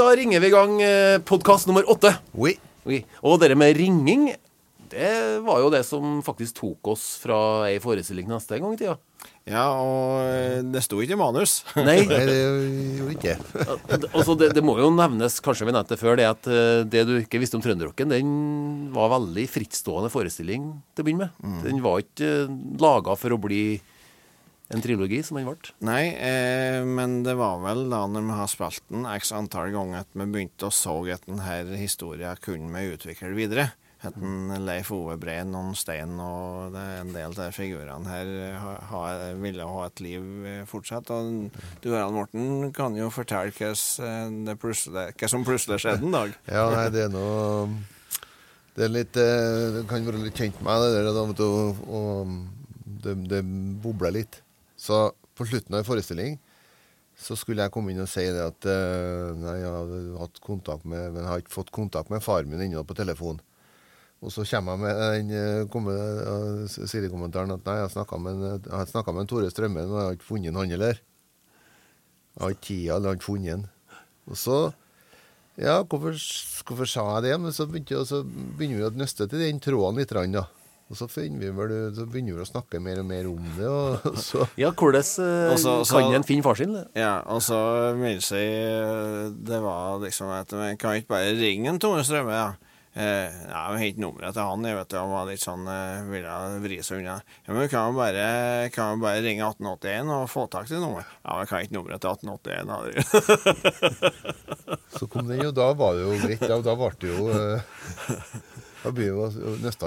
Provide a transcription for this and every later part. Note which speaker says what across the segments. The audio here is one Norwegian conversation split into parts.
Speaker 1: da ringer vi i gang podkast nummer åtte.
Speaker 2: Oui.
Speaker 1: Oui. Og dere med ringing, det var jo det som faktisk tok oss fra ei forestilling neste gang i tida.
Speaker 3: Ja, og eh, det sto ikke i manus.
Speaker 1: Nei.
Speaker 2: Nei, det gjorde ikke
Speaker 1: altså det, det må jo nevnes, kanskje vi nevnte det før, det at eh, det du ikke visste om trønderrocken, den var veldig frittstående forestilling til å begynne med. Den var ikke laga for å bli en trilogi, som den ble.
Speaker 3: Nei, eh, men det var vel da når vi har spilt den x antall ganger at vi begynte å så at denne historien kunne vi utvikle videre. At Leif Ove Breen og Stein og det er en del av figurene her ha, ha, ville ha et liv eh, fortsatt. Og du Harald Morten kan jo fortelle hva, hva som plutselig skjedde en dag.
Speaker 2: Ja, nei, det er noe Det er litt eh, Det kan være litt kjent med det der, da, vet du, og, og det, det bobler litt. Så på slutten av en forestilling så skulle jeg komme inn og si det at uh, nei, jeg hadde hatt kontakt med, men jeg har ikke fått kontakt med faren min ennå på telefon. Og så kommer jeg med den uh, Siri-kommentaren at nei, jeg snakka med, med Tore Strømmen, og jeg har ikke funnet han heller. Jeg har ikke tida, eller har ikke funnet han. Og så Ja, hvorfor, hvorfor, sa jeg det? Men så så begynner vi å nøste til den tråden litt, da. Og så, vi vel, så, begynner vi å snakke mer og mer om det. Og så.
Speaker 1: Ja, hvordan uh, også, kan en finne far sin?
Speaker 3: Ja, og så minnes jeg det var liksom at vi kan ikke bare ringe en Tore Strømme, ja. Eh, nei, vi har ikke nummeret til han. Jeg vet Han var litt sånn eh, ville vri seg unna. Ja, men vi kan jo bare, kan vi bare ringe 1881 og få tak til nummeret. Ja, vi kan ikke nummeret til 1881.
Speaker 2: så kom den jo, da var det jo greit. Da, da ble det jo eh, Da begynner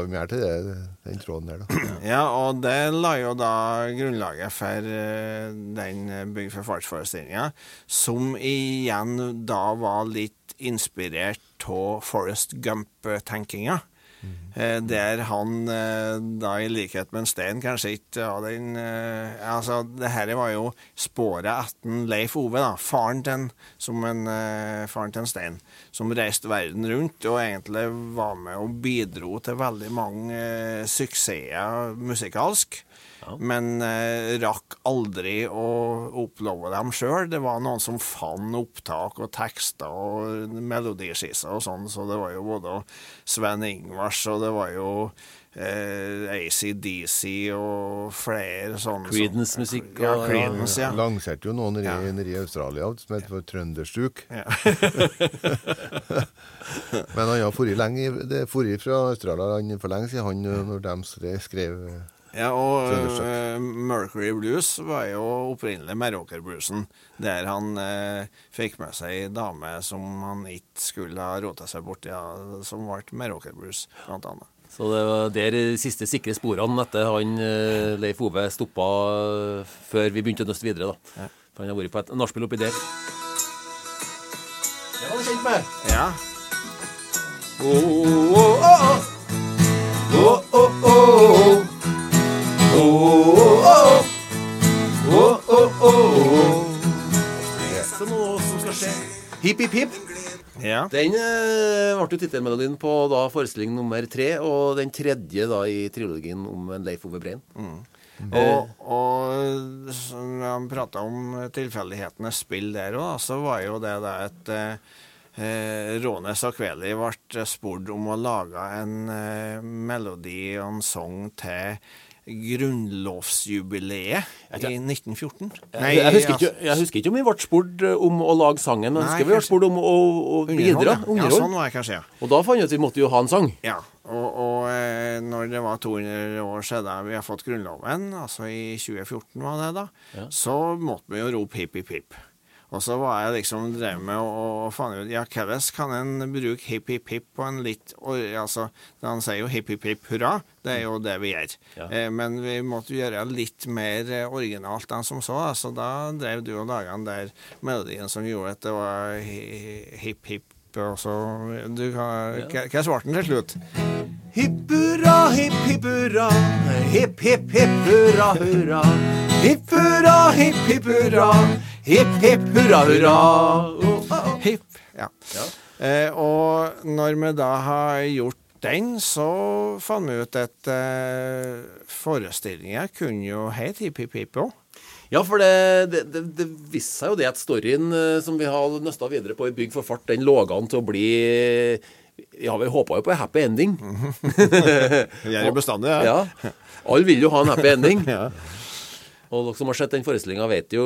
Speaker 2: vi mer til det, den tråden der, da.
Speaker 3: Ja, og det la jo da grunnlaget for uh, den Bygg for fartsforestillinga, som igjen da var litt inspirert av Forest Gump-tenkinga. Mm. Der han, eh, da i likhet med en Stein, kanskje ikke hadde den eh, Altså, det her var jo sporet etter Leif Ove, da. Faren til, som en, faren til en Stein. Som reiste verden rundt og egentlig var med og bidro til veldig mange suksesser musikalsk. Men eh, rakk aldri å opplove dem sjøl. Det var noen som fant opptak og tekster og melodiskisser og sånn, så det var jo både Sven Ingvars og det var jo eh, ACDC og flere sånne
Speaker 1: Creedence-musikk.
Speaker 3: Ja, Creedence, ja.
Speaker 2: Lanserte jo noen ja. nede i Australia som het for Trønderstuk. Ja. Men han har forrige lenge, det fra Australia han for lenge siden, han, når de skrev
Speaker 3: ja, og uh, Mercury Blues var jo opprinnelig Meråker-bluesen, der han uh, fikk med seg ei dame som han ikke skulle ha rota seg borti, ja, som ble Meråker Blues, blant annet.
Speaker 1: Så det var der de siste sikre sporene etter han uh, Leif Ove stoppa før vi begynte å nøste videre, da. Ja. For han har vært på et nachspiel oppi der. Det var du kjent med.
Speaker 3: Ja.
Speaker 1: Oh, oh, oh, oh. Oh, oh, oh, oh. Hipp, hipp, hipp.
Speaker 3: Ja.
Speaker 1: Den eh, ble jo tittelmelodien på da forestilling nummer tre, og den tredje da i trilogien om Leif Ove Brein. Mm.
Speaker 3: Mm. Og, og når han prata om tilfeldighetenes spill der òg, så var jo det da et eh, Rånes og Kveli ble spurt om å lage en eh, melodi og en sang til grunnlovsjubileet i 1914.
Speaker 1: Nei, jeg, husker ikke, jeg, husker ikke, om vi ble spurt eh, om å lage sangen, men husker vi ble spurt om å, å bidra.
Speaker 3: Ja, sånn var jeg kanskje, ja.
Speaker 1: Og da fant vi ut at vi måtte jo ha en sang.
Speaker 3: Ja, og, og eh, når det var 200 år siden vi har fått Grunnloven, altså i 2014 var det da, ja. så måtte vi jo rope hipp, hipp, hipp. Og så var jeg liksom drev med å, å finne ut ja, hvordan kan en bruke hipp, hipp, hipp på en litt altså, Han sier jo hipp, hipp, hipp hurra. Det er jo det vi gjør. Ja. Eh, men vi måtte gjøre litt mer eh, originalt enn som så. Så da drev du og laga den der melodien som gjorde at det var hipp, hipp. Og så du, Hva, hva svarte han til slutt?
Speaker 1: Hipp hurra, hipp hipp hurra. Hipp hipp hipp hurra hurra. Hipp hurra, hipp hipp hurra. Hipp hipp hurra hurra.
Speaker 3: Hipp. Ja. ja. Eh, og når vi da har gjort den, så fant vi ut at eh, forestillinga kunne jo hete Hipp hipp hipp òg.
Speaker 1: Ja, for det, det, det, det viste seg jo det at storyen eh, som vi har nøsta videre på i Bygg for fart, den lå an til å bli Ja, vi håpa jo på en happy ending.
Speaker 3: Gjør er jo bestandig, ja.
Speaker 1: Ja. Alle vil jo ha en happy ending.
Speaker 3: Ja.
Speaker 1: Og dere som har sett den forestillinga, vet jo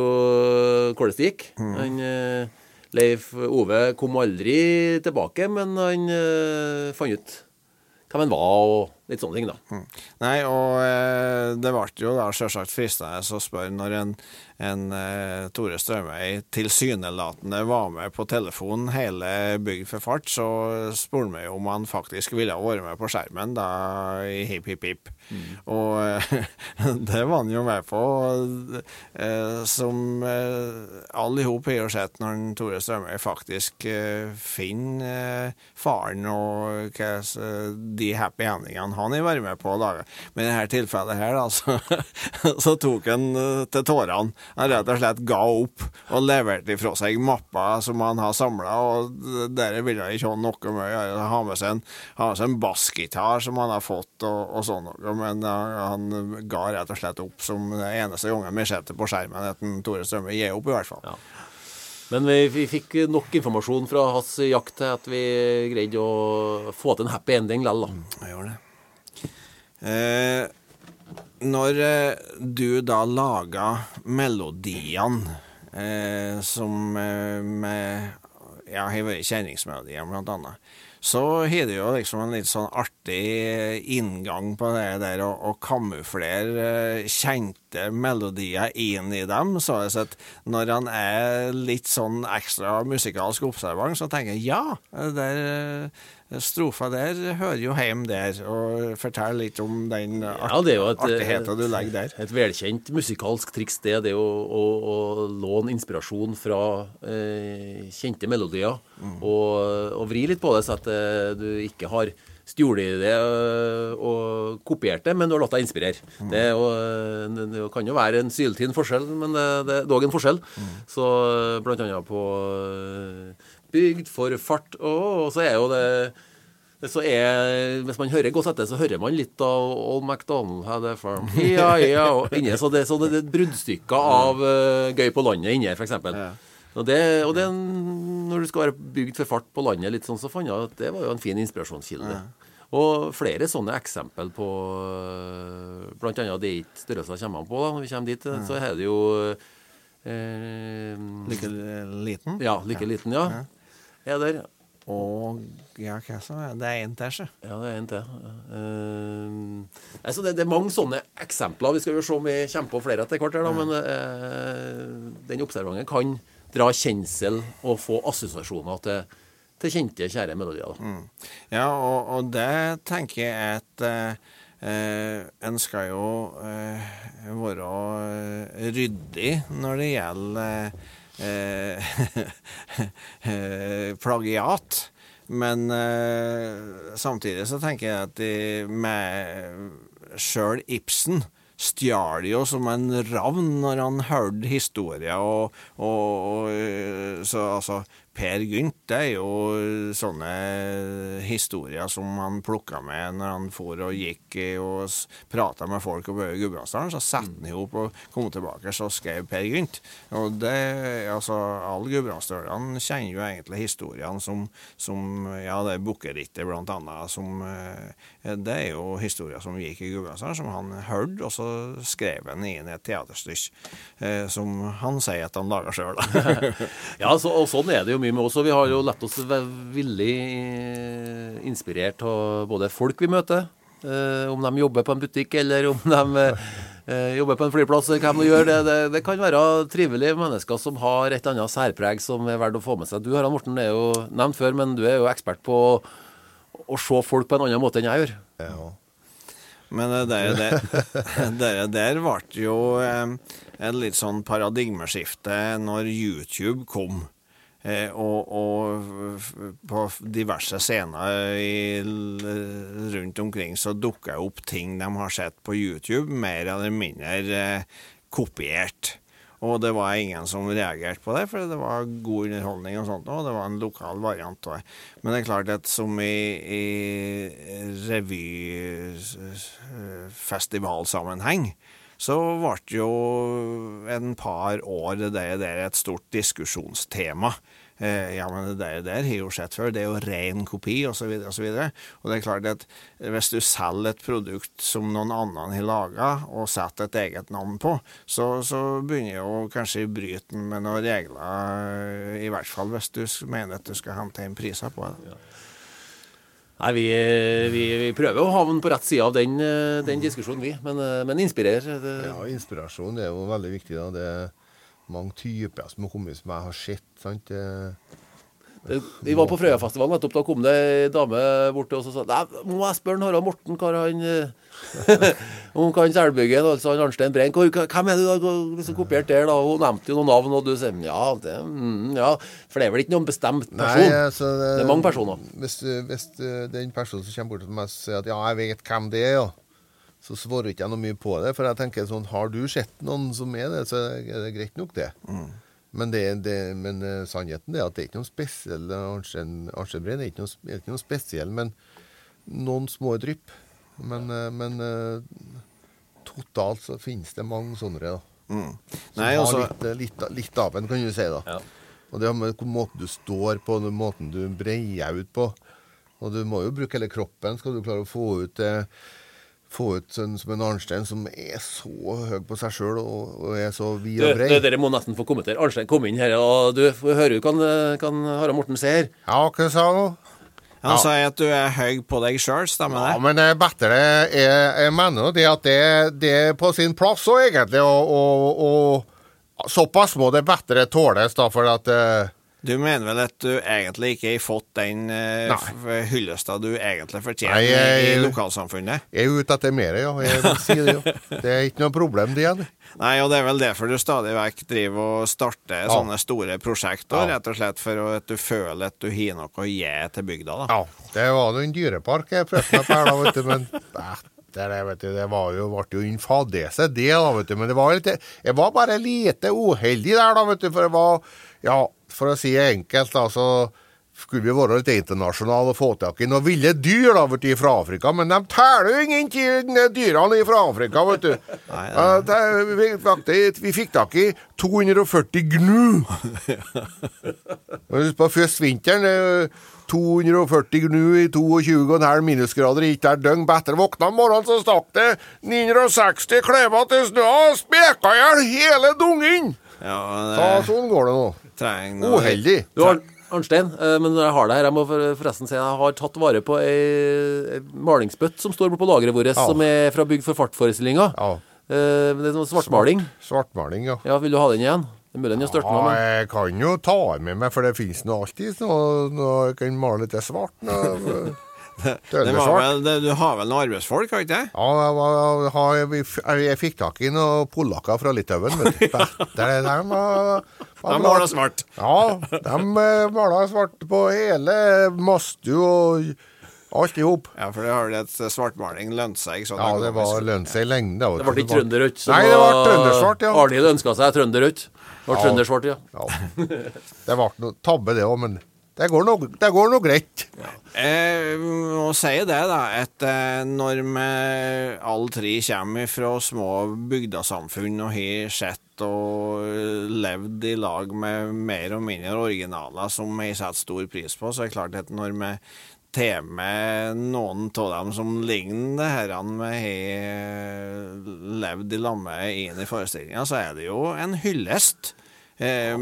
Speaker 1: hvordan det gikk. Han, eh, Leif Ove kom aldri tilbake, men han eh, fant ut hvem han var, og litt sånne ting, da.
Speaker 3: Nei, og eh, det ble jo da selvsagt fristende å spørre når en, en eh, Tore Strømøy tilsynelatende var med på telefonen hele Bygg for fart, så spurte vi om han faktisk ville vært med på skjermen da i Hipp Hipp Hipp. Og eh, det var han jo med på, som alle i hop har sett når en Tore Strømøy faktisk finner faren og de happy endingene han har vært med på å lage. Men i dette tilfellet her, da, så, så tok han eh, til tårene. Han rett og slett ga opp og leverte ifra seg mappa som han har samla, og der ville ikke ha noe med å gjøre. Ha med seg en, en bassgitar som han har fått, og, og sånn noe. Men eh, han ga rett og slett opp som det eneste gangen vi ser det på skjermen at Tore Strømme gir opp, i hvert fall.
Speaker 1: Ja. Men vi, vi fikk nok informasjon fra hans jakt til at vi greide å få til en happy ending likevel, da.
Speaker 3: Jeg gjør det. Eh, når eh, du da laga melodiene eh, som eh, med Ja, har vært kjenningsmelodier, blant annet. Så har det jo liksom en litt sånn artig inngang på det der å, å kamuflere eh, kjente melodier inn i dem. Så at når han er litt sånn ekstra musikalsk observant, så tenker jeg ja, der eh, strofa der hører jo hjemme der. Og fortell litt om den art
Speaker 1: Ja, det et,
Speaker 3: artigheten du legger der.
Speaker 1: Et velkjent musikalsk triks, det, det er å, å, å låne inspirasjon fra eh, kjente melodier. Og, og vri litt på det, så at eh, du ikke har stjålet det øh, og kopiert det, men du har latt deg inspirere. Det, er jo, øh, det kan jo være en syltynn forskjell, men det, det er dog en forskjell. Så øh, blant annet på Bygd for fart, og, så er jo det så er, Hvis man hører godt etter, så hører man litt av Old MacDonald had a farm. Ja, ja, og inni, så det, så det, det er bruddstykker av uh, Gøy på landet inni her, f.eks.
Speaker 3: Ja.
Speaker 1: Og, det, og det, når du skal være bygd for fart på landet, litt sånn, så fant jeg at det var jo en fin inspirasjonskilde. Og flere sånne eksempel på øh, Blant annet det er ikke størrelser kommer an på, da, når vi kommer dit. Så er det jo eh,
Speaker 3: Like liten?
Speaker 1: Ja, like liten, ja. Er.
Speaker 3: Og ja, hva så er det? Det er en til, sjø.
Speaker 1: Ja, det er en til. Uh, altså det, det er mange sånne eksempler. Vi skal jo se om vi kommer på flere etter hvert. her da, Men uh, den observanten kan dra kjensel og få assosiasjoner til, til kjente, kjære melodier. Mm.
Speaker 3: Ja, og, og det tenker jeg at uh, eh, en skal jo eh, være ryddig når det gjelder eh, plagiat. Men eh, samtidig så tenker jeg at de, med sjøl Ibsen stjal jo som en ravn når han hørte historier, og, og, og eh, så altså Per Gynt, det er jo sånne historier som han plukka med når han for og gikk og prata med folk oppover i Gudbrandsdalen. Så satte han ihop og kom tilbake, så skrev Per Gynt. Og det, altså, alle gudbrandsdølene kjenner jo egentlig historiene som, som Ja, det er Bukkerittet, blant annet, som eh, Det er jo historier som gikk i Gudbrandsdalen, som han hørte, og så skrev han inn i et teaterstykke eh, som han sier at han laga sjøl.
Speaker 1: Ja, så, og sånn er det jo mye med oss. Og vi har jo latt oss være villig eh, inspirert av både folk vi møter, eh, om de jobber på en butikk eller om de eh, jobber på en flyplass. hvem de gjør, det, det, det kan være trivelige mennesker som har et annet særpreg som er verdt å få med seg. Du Harald Morten, er jo nevnt før, men du er jo ekspert på å, å se folk på en annen måte enn jeg gjør.
Speaker 2: Ja.
Speaker 3: Men der, det, det der ble jo eh, et litt sånn paradigmeskifte når YouTube kom. Eh, og, og på diverse scener i, rundt omkring så dukker opp ting de har sett på YouTube, mer eller mindre eh, kopiert. Og det var ingen som reagerte på det, for det var god underholdning og sånt, og det var en lokal variant av. Men det er klart at som i, i revyfestivalsammenheng, så varte jo en par år det der et stort diskusjonstema. Eh, ja, men det der, der har jo skjedd før. Det er jo ren kopi, osv. Og, så og det er klart at hvis du selger et produkt som noen annen har laga, og setter et eget navn på, så, så begynner jo kanskje bryten med noen regler, i hvert fall hvis du mener at du skal hente inn priser på det.
Speaker 1: Nei, vi, vi, vi, prøver å havne på rett side av den, eh, den diskusjonen, vi. Men, eh, men inspirerer. Det...
Speaker 2: Ja, inspirasjon er jo veldig viktig. da. Det er mange typer som har kommet som jeg har sett. sant?
Speaker 1: Vi var på Frøyafestivalen nettopp. Da kom det ei dame bort til oss og sa Nei, må jeg spørre Harald Morten hva han Om kan Selbyggen, altså han Arnstein Brein. Hvem er du har liksom kopiert der, da? Hun nevnte jo noen navn, og du sier ja, det, mm, ja, For det er vel ikke noen bestemt person? Nei, altså, det, det, er mange personer.
Speaker 2: Hvis, hvis den personen som kommer bort til meg og sier at ja, jeg vet hvem det er, ja så svarer ikke jeg noe mye på det. For jeg tenker sånn, har du sett noen som er det, så er det greit nok, det. Mm. Men, det, det, men uh, sannheten er at det er ikke noen spesiell Arnstein-Breen er, ikke noe, er ikke noe spesiell, men noen små drypp. Men, uh, men uh, totalt så finnes det mange sånne. da. Mm. Som Nei, har også... litt, litt, litt, av en, kan du si. da. Ja. Og det har med måten du står på, den måten du breier ut på. Og du må jo bruke hele kroppen skal du klare å få ut det få ut en som en Arnstein som er så høy på seg sjøl og, og, er så vid og brei.
Speaker 1: Dere må nesten få kommentere. Arnstein kom inn her, og du hører høre hva Harald Morten sier.
Speaker 2: Ja, hva sa han?
Speaker 3: Han ja. sier at du er høy på deg sjøl, stemmer det?
Speaker 2: Ja, men det er bedre jeg, jeg mener det at det, det, er på sin plass òg, egentlig. Og, og, og, såpass må det bedre tåles, da, for at uh,
Speaker 3: du mener vel at du egentlig ikke har fått den uh, hyllesta du egentlig fortjener Nei, jeg, i lokalsamfunnet?
Speaker 2: Jeg er ute etter mer, ja. Jeg vil si det, ja. Det er ikke noe problem, det. Er.
Speaker 3: Nei, og det er vel derfor du stadig vekk driver og starter ja. sånne store prosjekter, ja. rett og slett for at du føler at du har noe å gi til bygda, da.
Speaker 2: Ja. Det var nå en dyrepark jeg prøvde meg på her, da, vet du, men det, vet du, det var jo, ble jo en fadese, det, da, vet du. Men det var litt, jeg var bare lite uheldig der, da, vet du. For det var Ja, for å si det enkelt, da, så skulle vi være litt internasjonale og få tak i noen ville dyr da, vet du, fra Afrika. Men de teller jo ingen de dyrene fra Afrika, vet du. Nei, nei. Det, vi, faktisk, vi, fikk tak i 240 gnu. På første vinteren 240 gnu i 22,5 minusgrader gikk der døgn. bedre. våkna om morgenen, så stakk det 960 klever til snø og speka i hjel hele dungen! Ja, det... Så, sånn går det nå. Uheldig.
Speaker 1: Du har, Arnstein, men men jeg har det her, jeg må forresten si jeg har tatt vare på ei malingsbøtt som står på lageret vårt, ja. som er fra Bygg for fart-forestillinga. Ja. Eh, det er svartmaling.
Speaker 2: Svart, svartmaling, ja.
Speaker 1: ja. Vil du ha den igjen? Det er størtna.
Speaker 2: Ja, jeg kan jo ta den med meg, for det finnes nå alltid noe jeg kan male litt svart.
Speaker 3: Vel, det, du har vel noen arbeidsfolk, har ikke det?
Speaker 2: Ja, jeg, jeg, jeg, fikk tak i noen polakker fra Litauen. De,
Speaker 3: de maler svart.
Speaker 2: Ja, de eh, maler svart på hele Mastu og alt i hop.
Speaker 3: Ja, for det har vel et svartmaling lønt seg.
Speaker 2: Sånn ja, det var lønt seg lenge.
Speaker 1: Det, det ble ikke trønderrødt.
Speaker 2: Nei, det ble trøndersvart, ja.
Speaker 1: Arnhild ønska seg trønderrødt. Det ble ja. trøndersvart, ja.
Speaker 2: ja. Det ble noe tabbe, det òg, men det går noe, det går noe greit. Ja.
Speaker 3: Eh, å si det, da, at eh, når vi alle tre kommer fra små bygdesamfunn og har sett og levd i lag med mer og mindre originaler som vi setter stor pris på, så er det klart at når vi tar med noen av dem som ligner det her vi har levd i lag med inn i forestillinga, så er det jo en hyllest. Eh,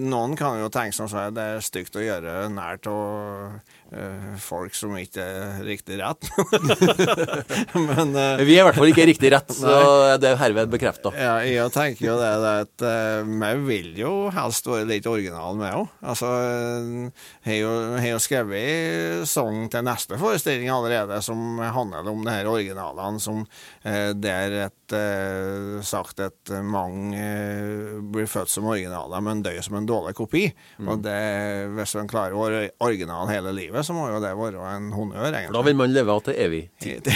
Speaker 3: noen kan jo tenke som at det er stygt å gjøre nært og uh, folk som ikke er riktig rett.
Speaker 1: Men uh, Vi er i hvert fall ikke riktig rett, så det er herved bekrefta.
Speaker 3: Ja, jeg tenker jo det, det at uh, vi vil jo helst være litt originale, vi òg. Altså, jeg har jo skrevet sang til neste forestilling allerede som handler om det her originalene, som uh, der et sagt at mange blir født som originaler, men dør som en dårlig kopi. Mm. Og det, hvis man klarer å være original hele livet så må jo det være en honnør, egentlig.
Speaker 1: Da vil man leve til evig tid.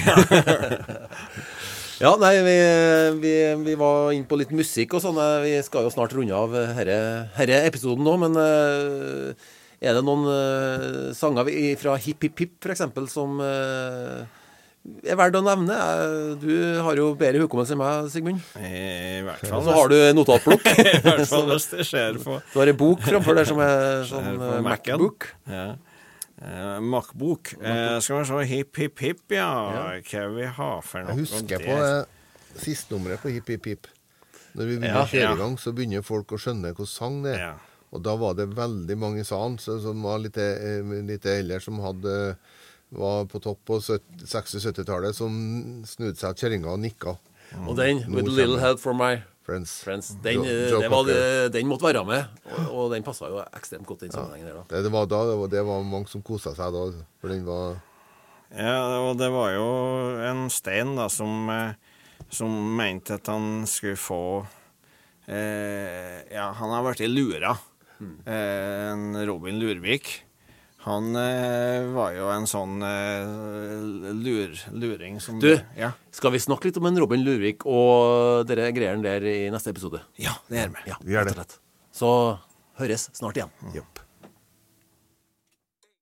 Speaker 1: ja, nei, vi, vi, vi var inne på litt musikk og sånn. Vi skal jo snart runde av denne episoden nå, men uh, er det noen uh, sanger fra Hipp Hipp Hipp, f.eks., som uh, er verdt å nevne. Eh, Du har jo bedre hukommelse enn meg, Sigmund.
Speaker 3: I hvert fall
Speaker 1: så har du notatblokk.
Speaker 3: I hvert fall hvis det skjer på
Speaker 1: Du har ei bok framfor der som er sånn
Speaker 3: Macbook.
Speaker 1: eh. Macbook.
Speaker 3: ja. Eh, Macbok. Eh, skal vi se. Hipp, hipp, hipp, ja. Hva vi har for noe
Speaker 2: Jeg husker på det sistenummeret på Hipp Hipp Hipp. Når vi begynner
Speaker 1: Ja.
Speaker 2: å kjøre
Speaker 3: Ja.
Speaker 2: i gang, så begynner folk å skjønne hvordan sang det er.
Speaker 3: Ja.
Speaker 2: Og da var det veldig mange i salen som var litt, eh, litt eldre, som hadde var på topp på 60-70-tallet, som snudde seg til kjerringa og nikka.
Speaker 1: Og den, With a Little. Help from My
Speaker 2: Friends.
Speaker 1: Friends, den,
Speaker 2: Jo- jo
Speaker 1: det var, den måtte være med. Og, og den passa jo ekstremt godt i den sammenhengen der. da.
Speaker 2: Det, det, var da, det, var, det var mange som kosa seg da, for den var
Speaker 3: Ja, og det var jo en Stein da som, eh, som mente at han skulle få eh, Ja, han har i lura.
Speaker 1: Mm.
Speaker 3: Eh, en Robin Lurvik. Han eh, var jo en sånn eh, lur, luring som
Speaker 1: Du,
Speaker 3: Ja,
Speaker 1: skal vi snakke litt om en Robin Lurvik og dere greiene der i neste episode?
Speaker 3: ja det gjør vi.
Speaker 1: Ja,
Speaker 2: Vi gjør det.
Speaker 1: Så høres snart igjen.
Speaker 2: Jepp.